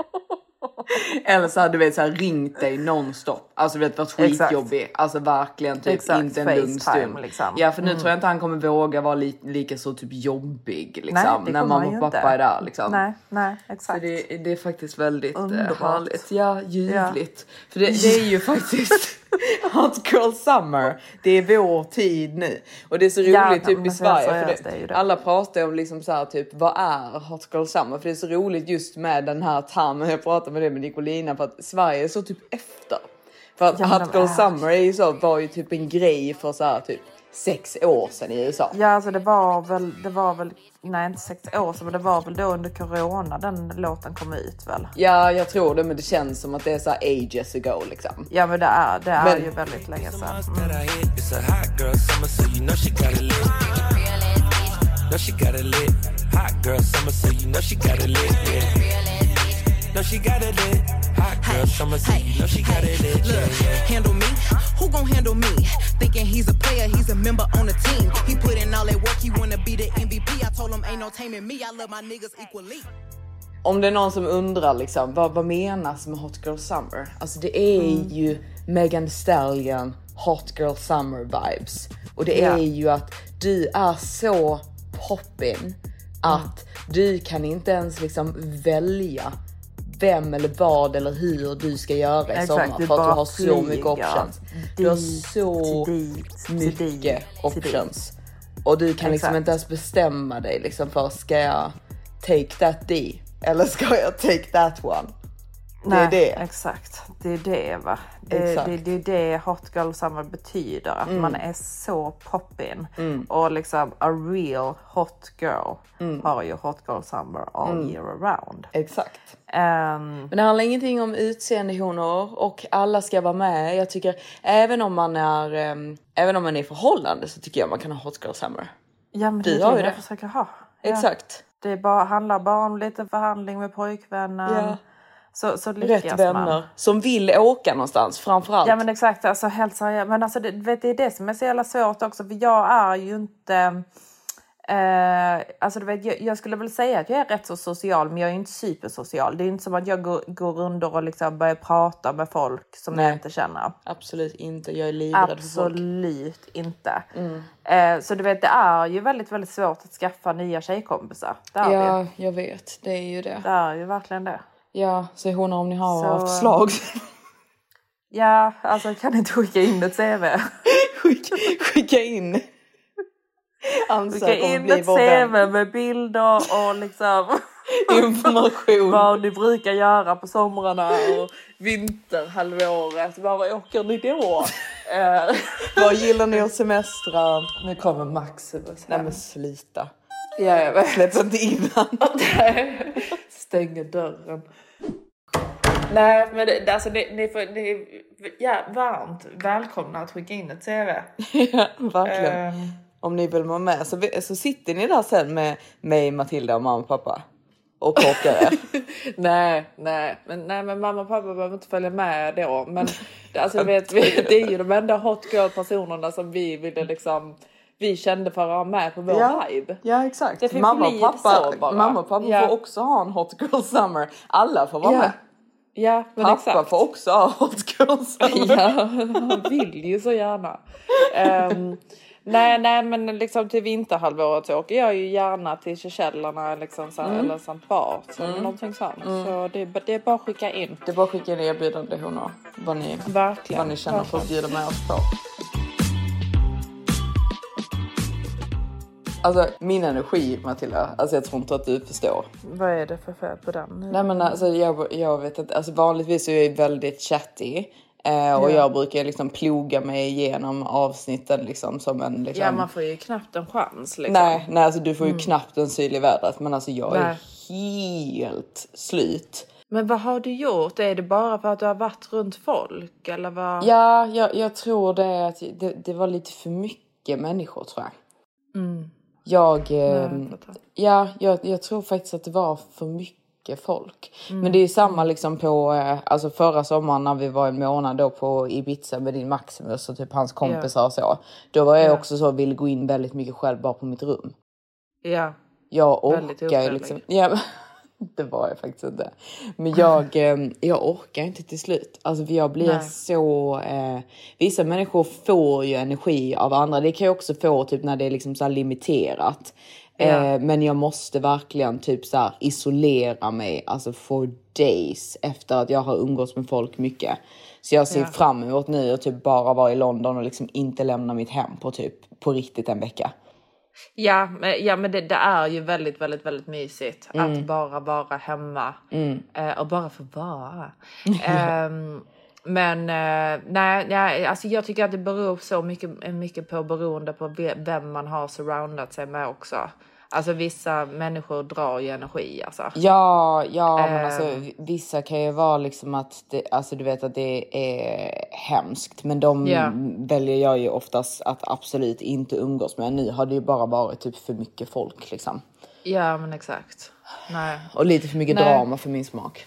[laughs] Eller så hade så här, ringt dig nonstop. Alltså du vet varit Exakt. skitjobbig. Alltså verkligen typ Exakt, inte en lugn FaceTime, stund. liksom. Ja för nu Mm. tror jag inte han kommer våga vara li lika så typ jobbig liksom. Nej, när mamma och pappa inte. är där liksom. Nej, nej, exakt. Det, det är faktiskt väldigt eh, Underbart. härligt. Ja, ljuvligt. För det, det är ju faktiskt [laughs] [laughs] Hot Girl Summer. Det är vår tid nu. Och det är så roligt Ja, typ i Sverige. För det det, alla pratar om liksom så här, typ vad är Hot Girl Summer? För det är så roligt just med den här termen. Jag pratade med det med Nicolina för att Sverige är så typ efter. För att Ja, Hot Girl är. Summer är ju så, var ju typ en grej för så här typ sex år sedan i USA. Ja, alltså det var väl, det var väl, nej inte sex år sedan, men det var väl då under corona den låten kom ut väl? Ja, jag tror det, men det känns som att det är så ages ago liksom. Ja, men det är, det är Men- ju väldigt länge sedan. It's a hot girl summer, so you know she got it. Yeah. Yeah, yeah. Handle me? Who gon' handle me? Thinking he's a player, he's a member on the team. He put in all that work, he wanna be the MVP. I told him ain't no taming me. I love my niggas equally. Om det är någon som undrar liksom, vad, vad menas med Hot Girl Summer? Alltså det är Mm. ju Megan Thee Stallion Hot Girl Summer vibes. Och det är Ja. ju att du är så poppin att du kan inte ens liksom välja vem eller vad eller hur du ska göra i Exakt, sommar för att du har så mycket options. Du har så dit, mycket dit, options. Och du kan liksom inte ens bestämma dig liksom för ska jag take that D eller ska jag take that one? Det är det. Exakt, det är det va. Det, det, det är det Hot Girl Summer betyder. Att Mm. man är så poppin. Mm. Och liksom a real hot girl Mm. har ju Hot Girl Summer all Mm. year around. Exakt. Ehm, Men det handlar ingenting om utseendehonor och alla ska vara med. Jag tycker även om man är, ehm, även om man är i förhållande så tycker jag man kan ha Hot Girl Summer. ja men Du det är det jag det. försöker ha. Ja. Exakt. Det är bara, handlar bara om lite förhandling med pojkvännen. Ja. Så, så lyckas Rätt vänner man. som vill åka någonstans framförallt. Ja men exakt, alltså helt seriöst. Men alltså det, vet, det är det som är så jävla svårt också för jag är ju inte... Eh, alltså du vet, jag, jag skulle väl säga att jag är rätt så social men jag är inte supersocial. Det är inte som att jag går, går runt och liksom börjar prata med folk som jag Nej. inte känner. Absolut inte. Jag är livrädd för folk. Absolut inte. Mm. Eh, så du vet det är ju väldigt väldigt svårt att skaffa nya tjejkompisar. Det är Ja, det. jag vet. Det är ju det. Det är ju verkligen det. Ja, säg hon om ni har Så- förslag. Ja, alltså kan inte skicka in ett CV. Skicka in. Ansök Skicka in ett CV vän. med bilder och liksom [laughs] Information. [laughs] vad ni brukar göra på somrarna och vinterhalvåret. Var åker ni då? [laughs] Vad gillar ni att semestra? nu kommer Maximus Nej här. men sluta. Ja, jag vet. Släpp inte in han. Stänger dörren. Nej, men det, alltså det, ni, får, ni ja, varmt välkomna att skicka in ett CV. [laughs] ja, verkligen. Ehm, Om ni vill vara med så, så sitter ni där sen med mig, Matilda och mamma och pappa. Och korkar er. [laughs] nej, nej, men, nej, men mamma och pappa behöver inte följa med då. Men [laughs] alltså, vet, vi, det är ju de enda hot girl personerna som vi ville liksom vi kände för att ha med på vår Ja. vibe. Ja exakt. Det fick mamma, och pappa, så bara. mamma och pappa Ja. får också ha en hot girl summer. Alla får vara Ja. med. Ja, men Pappa exakt. får också ha hot girl [laughs] summer. Ja, han vill ju så gärna. Ehm, nej, nej, men liksom till vinterhalvåret så åker jag ju gärna till Seychellerna liksom så Mm. eller Sankt Bart eller någonting sånt. Så det, det är bara att skicka in. Det är bara att skicka in erbjudande honor. Vad ni, Verkligen. vad ni känner för att bjuda med oss på. Alltså min energi Matilda, alltså jag tror inte att du förstår. Vad är det för fel på den? Nej men alltså jag, jag vet inte, alltså vanligtvis är jag väldigt chatty. Eh, och Ja. jag brukar liksom ploga mig igenom avsnitten liksom som en liksom... Ja, man får ju knappt en chans liksom. Nej, nej alltså du får ju Mm. knappt en syl i vädret men alltså jag Nej. är helt slut. Men vad har du gjort? Är det bara för att du har varit runt folk eller vad? Ja, jag, jag tror det är att det, det var lite för mycket människor tror jag. Mm. Jag, eh, jag ja, jag, jag tror faktiskt att det var för mycket folk. Mm. Men det är samma liksom på, eh, alltså förra sommaren när vi var en månad då på Ibiza med din Maximus och typ hans kompisar och så. Då var jag Ja. också så, vill gå in väldigt mycket själv bara på mitt rum. Ja. Jag Väldigt orkar ju liksom, ja, [laughs] det var jag faktiskt inte. Men jag, [laughs] eh, jag orkar inte till slut. Alltså jag blir Nej. så... Eh, vissa människor får ju energi av andra. Det kan jag också få typ när det är liksom så limiterat. Ja. Eh, men jag måste verkligen typ så här isolera mig, alltså for days efter att jag har umgåtts med folk mycket. Så jag ser Ja. fram emot nu att typ bara vara i London och liksom inte lämna mitt hem på typ på riktigt en vecka. Ja, men, ja, men det, det är ju väldigt, väldigt, väldigt mysigt Mm. att bara vara hemma Mm. eh, och bara få vara. [laughs] Ehm, Men eh, nej, nej, alltså jag tycker att det beror så mycket, mycket på beroende på ve- vem man har surroundat sig med också. Alltså vissa människor drar ju energi alltså. Ja, ja men Ehm. alltså vissa kan ju vara liksom att det, alltså du vet att det är hemskt. Men de Ja. väljer jag ju oftast att absolut inte umgås med. Nu har det ju bara varit typ för mycket folk liksom. Ja men exakt. Nej. Och lite för mycket Nej. drama för min smak.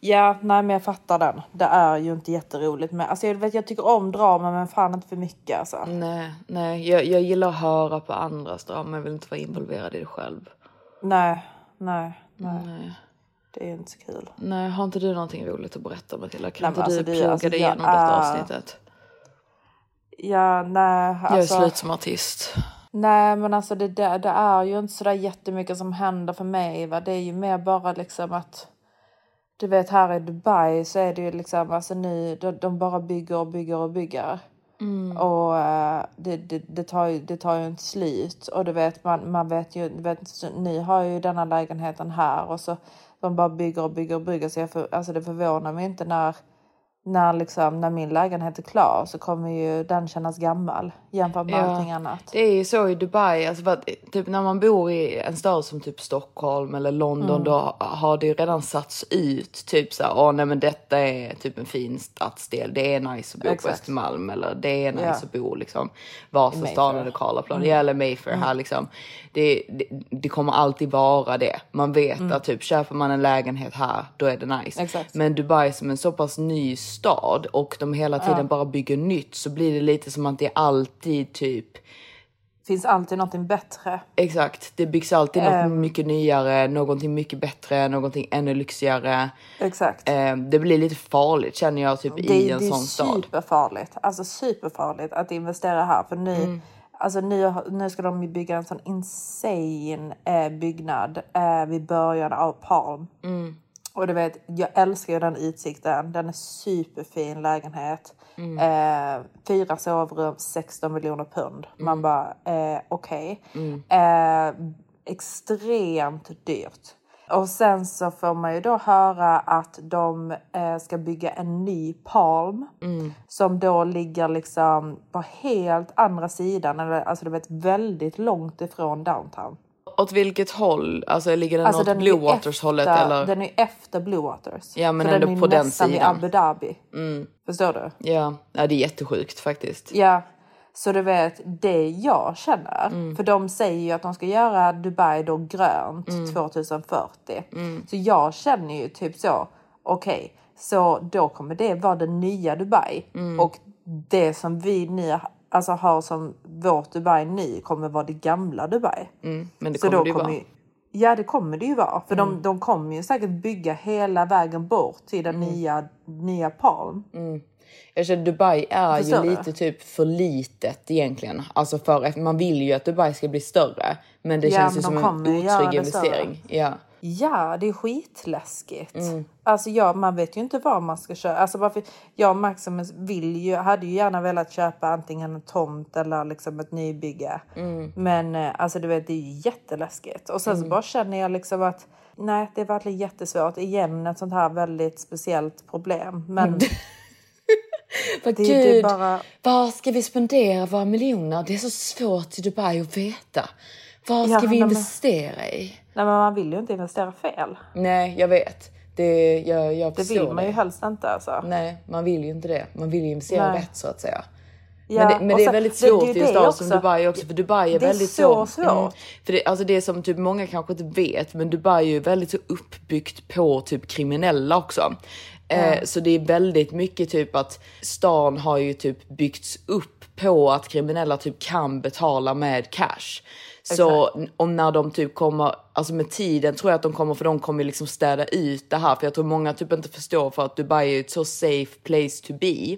Ja, nej men jag fattar den. Det är ju inte jätteroligt. Men alltså jag vet jag tycker om drama men fan inte för mycket alltså. Nej, nej jag, jag gillar att höra på andras drama. Jag vill inte vara involverad i det själv. Nej, nej, nej. Nej. Det är inte så kul. Nej, har inte du någonting roligt att berätta Matilda? Kan Nej, inte du alltså, det- ploga alltså, dig igenom detta är- avsnittet? Ja, nej. Jag är Alltså, slut som artist. Nej men alltså det, det, det är ju inte sådär jättemycket som händer för mig. Va? Det är ju mer bara liksom att du vet här i Dubai så är det ju liksom alltså nu de, de bara bygger och bygger och bygger. Och eh, det, det, det, tar ju, det tar ju inte slut. Och du vet man, man vet ju, vet, så ni har ju denna lägenheten här och så de bara bygger och bygger och bygger. Så jag för, alltså det förvånar mig inte när när, liksom, när min lägenhet är klar så kommer ju den kännas gammal jämfört med allting annat. Det är ju så i Dubai, alltså för att, typ när man bor i en stad som typ Stockholm eller London Mm. då har det ju redan satts ut typ så här, åh nej men detta är typ en fin stadsdel, det är nice att bo på Exakt. Östermalm eller det är nice Ja. att bo liksom Vasastan eller Karlaplan, Mm. ja, eller Mayfair här liksom. Det, det, det kommer alltid vara det. Man vet Mm. att typ köper man en lägenhet här, då är det nice. Exakt. Men Dubai som en så pass ny stad och de hela tiden Ja. bara bygger nytt så blir det lite som att det är alltid typ finns alltid någonting bättre. Exakt, det byggs alltid något Ehm. mycket nyare, någonting mycket bättre, någonting ännu lyxigare. Exakt. Ehm, det blir lite farligt känner jag typ i det, en det är sån stad. superfarligt. Alltså superfarligt att investera här. För nu, Mm. alltså nu, nu ska de bygga en sån insane eh, byggnad eh, vid början av Palm. Mm. Och du vet, jag älskar ju den utsikten. Den är superfin lägenhet. Mm. Eh, fyra sovrum, 16 miljoner pund. Man Mm. bara, eh, okej. Mm. Eh, extremt dyrt. Och sen så får man ju då höra att de eh, ska bygga en ny Palm. Mm. Som då ligger liksom på helt andra sidan. Eller, alltså du vet väldigt långt ifrån downtown. Åt vilket håll? Alltså ligger den Alltså, åt den Blue Waters hållet efter- eller? Den är efter Blue Waters. Ja, men Så ändå den är på den sidan. vid Abu Dhabi. Mm. Förstår du? Ja. ja, det är jättesjukt faktiskt. Ja, så du vet det jag känner. Mm. För de säger ju att de ska göra Dubai då grönt Mm. 2040. Mm. Så jag känner ju typ så. Okej, så då kommer det vara det nya Dubai. Mm. Och det som vi nu alltså, har som vårt Dubai nu kommer vara det gamla Dubai. Mm. Men det Så kommer då det ju vara. Ja det kommer det ju vara. För Mm. de, de kommer ju säkert bygga hela vägen bort till den nya, nya Palm. Mm. Jag känner Dubai är Förstår ju du? lite typ för litet egentligen. Alltså för man vill ju att Dubai ska bli större. Men det Ja, känns men ju som en kommer otrygg det större. investering. Ja. Ja, det är skitläskigt. Mm. Alltså ja, man vet ju inte vad man ska köpa. Alltså varför, jag och Maximus vill ju, hade ju gärna velat köpa antingen en tomt eller liksom ett nybygge. Mm. Men eh, alltså du vet, det är ju jätteläskigt. Och sen så Mm. bara känner jag liksom att nej, det är verkligen jättesvårt. Igen ett sånt här väldigt speciellt problem. Men [laughs] För det, gud, det bara... var ska vi spendera våra miljoner? Det är så svårt i Dubai att veta. Vad ska Ja, vi nej, men- investera i? Nej, men man vill ju inte investera fel. Nej, jag vet. Det, jag, jag Det vill man ju helst inte alltså. Nej, man vill ju inte det. Man vill ju investera Nej. rätt så att säga. Ja, men det, men det är sen- väldigt det- det är svårt ju i en stad som. Dubai också. För Dubai är Det är väldigt så svårt. för det, alltså det som typ många kanske inte vet, men Dubai är ju väldigt så uppbyggt på typ kriminella också. Eh, Ja. så det är väldigt mycket typ att stan har ju typ byggts upp på att kriminella typ kan betala med cash. Så n- om när de typ kommer, alltså med tiden tror jag att de kommer, för de kommer liksom städa ut det här. För jag tror många typ inte förstår för att Dubai är ett så safe place to be.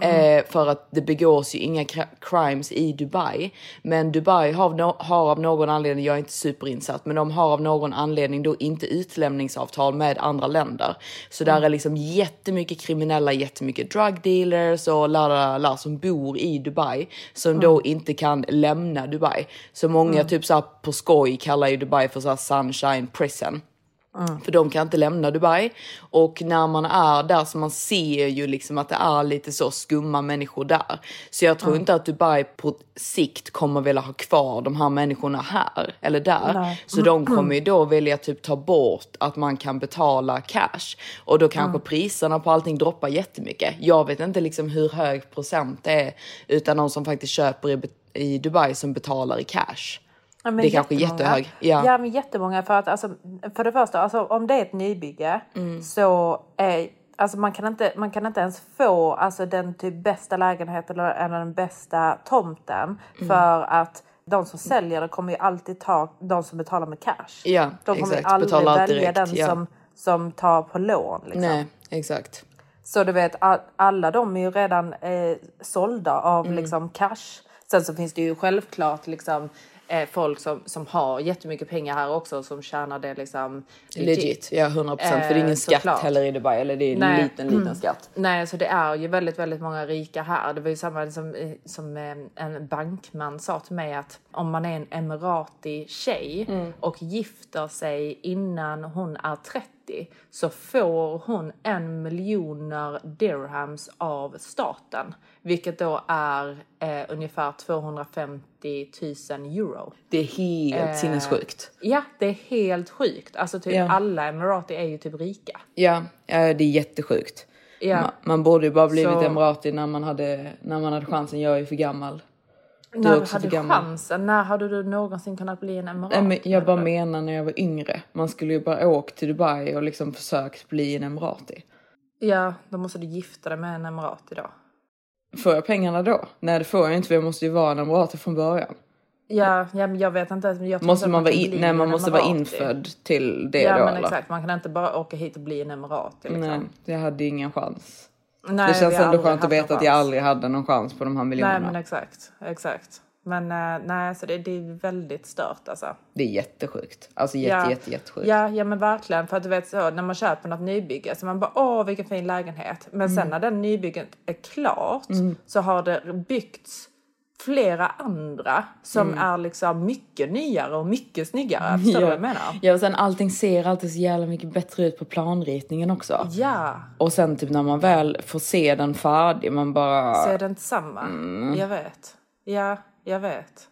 Eh, för att det begås ju inga cr- crimes i Dubai. Men Dubai har, av no- har av någon anledning, jag är inte superinsatt, men de har av någon anledning då inte utlämningsavtal med andra länder. Så där är liksom jättemycket kriminella, jättemycket drug dealers och la la la, la som bor i Dubai som då inte kan lämna Dubai. Så många Mm. typ så här på skoj kallar ju Dubai för så här sunshine prison. För de kan inte lämna Dubai. Och när man är där så man ser ju liksom att det är lite så skumma människor där. Så jag tror Mm. inte att Dubai på sikt kommer vilja ha kvar de här människorna här eller där. Nej. Så de kommer ju då vilja typ ta bort att man kan betala cash. Och då kanske Mm. priserna på allting droppar jättemycket. Jag vet inte liksom hur hög procent det är. Utan de som faktiskt köper i, i Dubai som betalar i cash. Ja, det är kanske jättehög. Ja. ja, men jättemånga. För att alltså, för det första, alltså, om det är ett nybygge Mm. så är Alltså man kan, inte, man kan inte ens få alltså, den typ bästa lägenheten eller, eller den bästa tomten Mm. för att de som säljer det kommer ju alltid ta de som betalar med cash. Ja, de kommer exakt. aldrig Betalar välja direkt, den ja. som, som tar på lån. Liksom. Nej, exakt. Så du vet, all, alla de är ju redan eh, sålda av Mm. liksom cash. Sen så finns det ju självklart liksom eh, folk som, som har jättemycket pengar här också som tjänar det liksom Legit, ja 100 procent. för det är ingen Eh, skatt såklart. heller i Dubai. Eller det är en Nej. liten, liten Mm. skatt. Nej, så det är ju väldigt, väldigt många rika här. Det var ju samma som, eh, som eh, en bankman sa till mig att om man är en emirati tjej Mm. och gifter sig innan hon är 30 så får hon en miljoner dirhams av staten, vilket då är eh, ungefär 250 000 euro. Det är helt Eh, sinnessjukt. Ja, det är helt sjukt. Alltså typ Ja. alla emirati är ju typ rika. Ja, ja, det är jättesjukt. Ja. Man, man borde ju bara blivit Så- emirati när man, hade, när man hade chansen. Jag är ju för gammal. Du är När du hade chansen, när hade du någonsin kunnat bli en emirati? Nej, men jag bara menar när jag var yngre. Man skulle ju bara åkt till Dubai och liksom försökt bli en emirati. Ja, då måste du gifta dig med en emirati då. Får jag pengarna då? Nej det får jag inte för jag måste ju vara en emirati från början. Ja, ja jag vet inte. Jag Måste att man vara in, nej, man måste vara infödd till det ja, då men eller? exakt. Man kan inte bara åka hit och bli en emirati. Liksom. Nej, jag hade ingen chans. Nej, det känns ändå skönt att veta att jag aldrig hade någon chans på de här miljonerna. Nej, men exakt. Exakt. Men eh, nej, så det, det är väldigt stört alltså. Det är jättesjukt. Alltså jätte, ja. jätte, jättesjukt. Ja, ja, men verkligen. För att du vet så när man köper något nybygge så man bara åh vilken fin lägenhet. Men sen Mm. när den nybygget är klart Mm. så har det byggts flera andra som Mm. är liksom mycket nyare och mycket snyggare. [laughs] Förstår du vad jag menar? Ja, och sen allting ser alltid så jävla mycket bättre ut på planritningen också. Ja, Och sen typ när man väl får se den färdig, man bara... så är det inte samma. Mm. Jag vet. Ja, jag vet.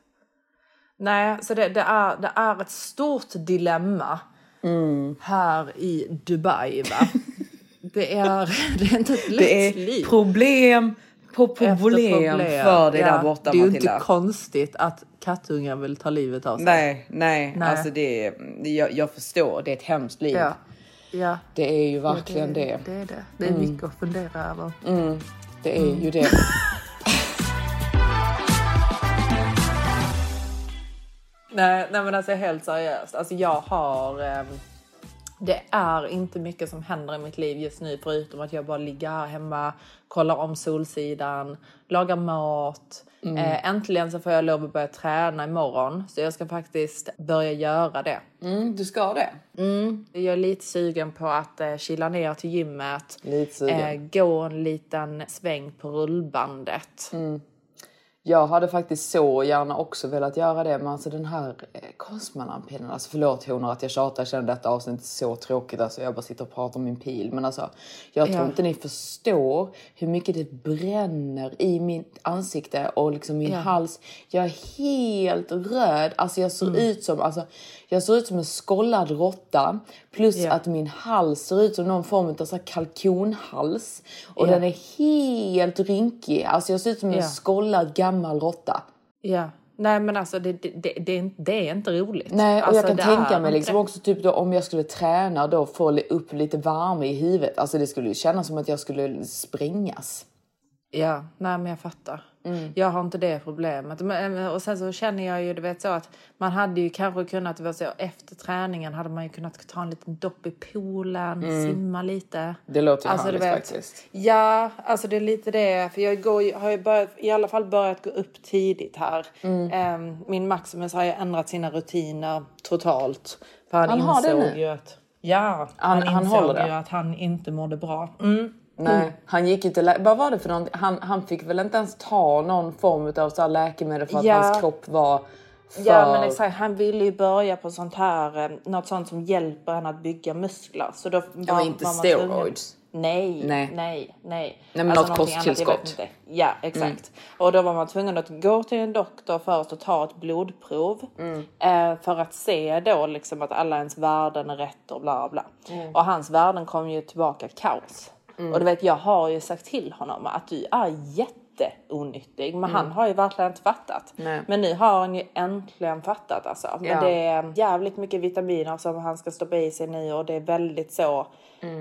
Nej, så det, det, är, det är ett stort dilemma Mm. här i Dubai va? [laughs] det, är, [laughs] det är inte ett lätt Det är liv. problem på Efter problem, för dig där borta Det är ju Matilda. inte konstigt att kattungen vill ta livet av sig. Nej, nej, Nej. alltså det är, jag, jag förstår, det är ett hemskt liv. Ja. Ja. Det är ju verkligen det. Det är det. Det är Mm. mycket att fundera över. Mm, det är ju det. [laughs] Nej, nej men alltså helt seriöst. Alltså jag har... ehm, det är inte mycket som händer i mitt liv just nu förutom att jag bara ligger här hemma, kollar om Solsidan, lagar mat. Mm. Eh, äntligen så får jag lov att börja träna imorgon så jag ska faktiskt börja göra det. Mm, du ska det? Mm. Jag är lite sugen på att eh, kila ner till gymmet, Lite sugen. eh, gå en liten sväng på rullbandet. Mm. Jag hade faktiskt så gärna också velat göra det, men alltså den här eh, Cosmonampinen, alltså förlåt honor att jag tjatar, jag känner detta avsnittet så tråkigt, alltså jag bara sitter och pratar om min pil, men alltså jag tror Ja. inte ni förstår hur mycket det bränner i mitt ansikte och liksom min Ja. hals. Jag är helt röd, alltså jag ser Mm. ut som, alltså jag ser ut som en skållad råtta, plus Ja. att min hals ser ut som någon form av så kalkonhals och den är helt rynkig, alltså jag ser ut som en Ja. skållad gammal råtta. Ja. Nej men alltså det, det, det, det, är, inte- roligt. Nej, och alltså, jag kan tänka mig liksom också typ då om jag skulle träna då få upp lite värme i huvudet. Alltså det skulle ju kännas som att jag skulle sprängas. Ja, nej men jag fattar. Mm. Jag har inte det problemet. Men, och sen så känner jag ju, du vet så att man hade ju kanske kunnat, så, efter träningen hade man ju kunnat ta en liten dopp i poolen, Mm. simma lite. Det låter ju Alltså, härligt vet. faktiskt. Ja, alltså det är lite det. För jag går, har ju börjat, i alla fall börjat gå upp tidigt här. Mm. Ehm, min Maximus har ju ändrat sina rutiner totalt. För han, Han har det insåg nu? ju att, ja, Han- han, han insåg ju att han inte mådde bra. Mm. Nej, Mm. han gick inte... Vad var det för någonting? Han, han fick väl inte ens ta någon form av så läkemedel för att Ja. hans kropp var Ja För- men exakt, han ville ju börja på sånt här, eh, något sånt som hjälper henne att bygga muskler. Så då Ja, men inte var steroids. Nej, Nej. nej, nej. nej. men något kosttillskott. Ja, exakt. Och då var man tvungen att gå till en doktor först och ta ett blodprov. Eh, för att se då liksom att alla ens värden är rätt och bla bla. Och hans värden kom ju tillbaka kaos. Och du vet, jag har ju sagt till honom att du är jätteonyttig. Men han har ju verkligen inte fattat. Nej. Men nu har han ju äntligen fattat alltså. Men Ja. det är jävligt mycket vitaminer som han ska stoppa i sig nu och det är väldigt så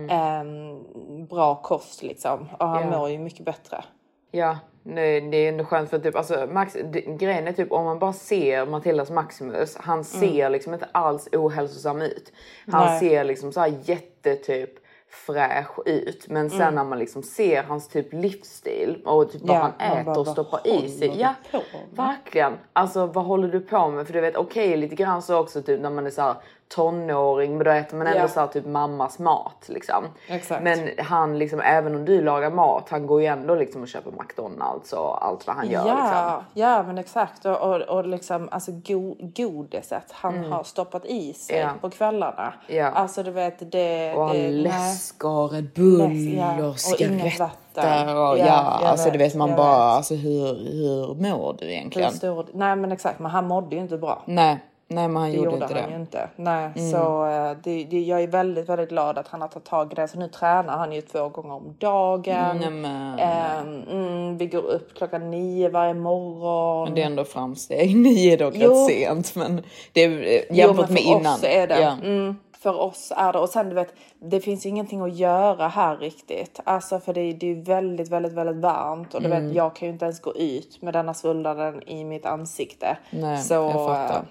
ehm, bra kost liksom. Och han Ja. mår ju mycket bättre. Ja, nej, det är ändå skönt för typ, alltså, Max, grejen är typ om man bara ser Matildas Maximus, han ser liksom inte alls ohälsosam ut. Han Nej. ser liksom så här jätte typ fräsch ut. Men sen när man liksom ser hans typ livsstil och typ vad Ja, han äter bara, och stoppar i sig. Ja, på verkligen. Alltså vad håller du på med? För du vet okej lite grann så också typ när man är så här tonåring men då äter man ändå Ja. så här typ mammas mat liksom. Exakt. Men han liksom även om du lagar mat han går ju ändå liksom och köper McDonalds och allt vad han gör ja, liksom. ja men exakt. Och, och, och liksom alltså go, godiset han har stoppat i sig Mm. Ja. på kvällarna. Ja. Alltså du vet det... Och det läskar, Bull Läsk, ja. och cigaretter. vatten. Och, Ja, ja, alltså du vet, vet man bara, vet. alltså hur, hur mår du Hur egentligen? stor, nej men exakt, men han mådde ju inte bra. Nej, nej men han Det gjorde, gjorde inte han det. Mm. ju inte. Nej, så eh, det, det, jag är väldigt, väldigt glad att han har tagit tag i det. Så nu tränar han ju två gånger om dagen. Nämen. Ehm, mm, vi går upp klockan nio varje morgon. Men det är ändå framsteg. [laughs] Nio är dock Jo. rätt sent men det är eh, jämfört med för innan. Oss är det. Ja. Mm, för oss är det. Och sen du vet, det finns ju ingenting att göra här riktigt. Alltså för det, är- det är väldigt, väldigt, väldigt varmt. Och du Mm. vet, jag kan ju inte ens gå ut med denna svullnaden i mitt ansikte. Nej, så, jag fattar.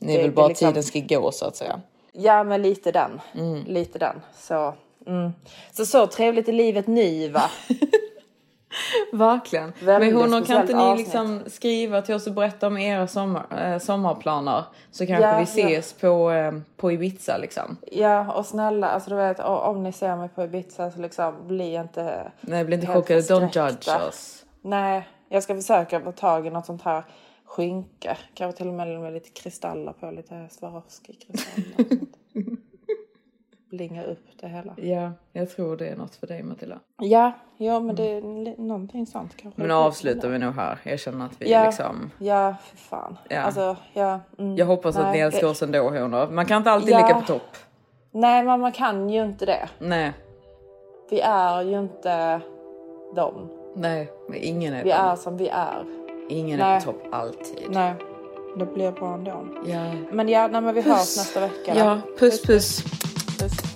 Är det- väl det bara liksom- tiden ska gå så att säga. Ja, men lite den. Mm. Lite den. Så, mm. så så trevligt i livet nu va? [laughs] Verkligen. Väldigt Men honor, kan inte ni avsnitt. liksom skriva till oss och berätta om era sommar, eh, sommarplaner? Så kanske Ja, vi ses på, eh, på Ibiza liksom. Ja, och snälla, alltså du vet, om ni ser mig på Ibiza så liksom bli inte Nej, bli inte chockade. Don't judge us. Nej, jag ska försöka få tag i något sånt här skynke. Kanske till och med med lite kristaller på, lite Swarovski-kristaller. [laughs] Blinga upp det hela. Ja, jag tror det är något för dig Matilda. Ja, ja men det är någonting sånt kanske. Men nu avslutar vi nog här. Jag känner att vi Ja, liksom... ja, för fan. Ja. Alltså, ja. Mm, Jag hoppas att nej, ni älskar det- oss ändå honor. Man kan inte alltid Ja. ligga på topp. Nej, men man kan ju inte det. Nej, Vi är ju inte dem. nej. Men ingen är Vi det. är som vi är. Ingen är Nej. på topp alltid. Nej, det blir bra ändå. Ja. Men ja, nej, men vi Puss. hörs nästa vecka. då. Ja, puss puss. puss. Hej.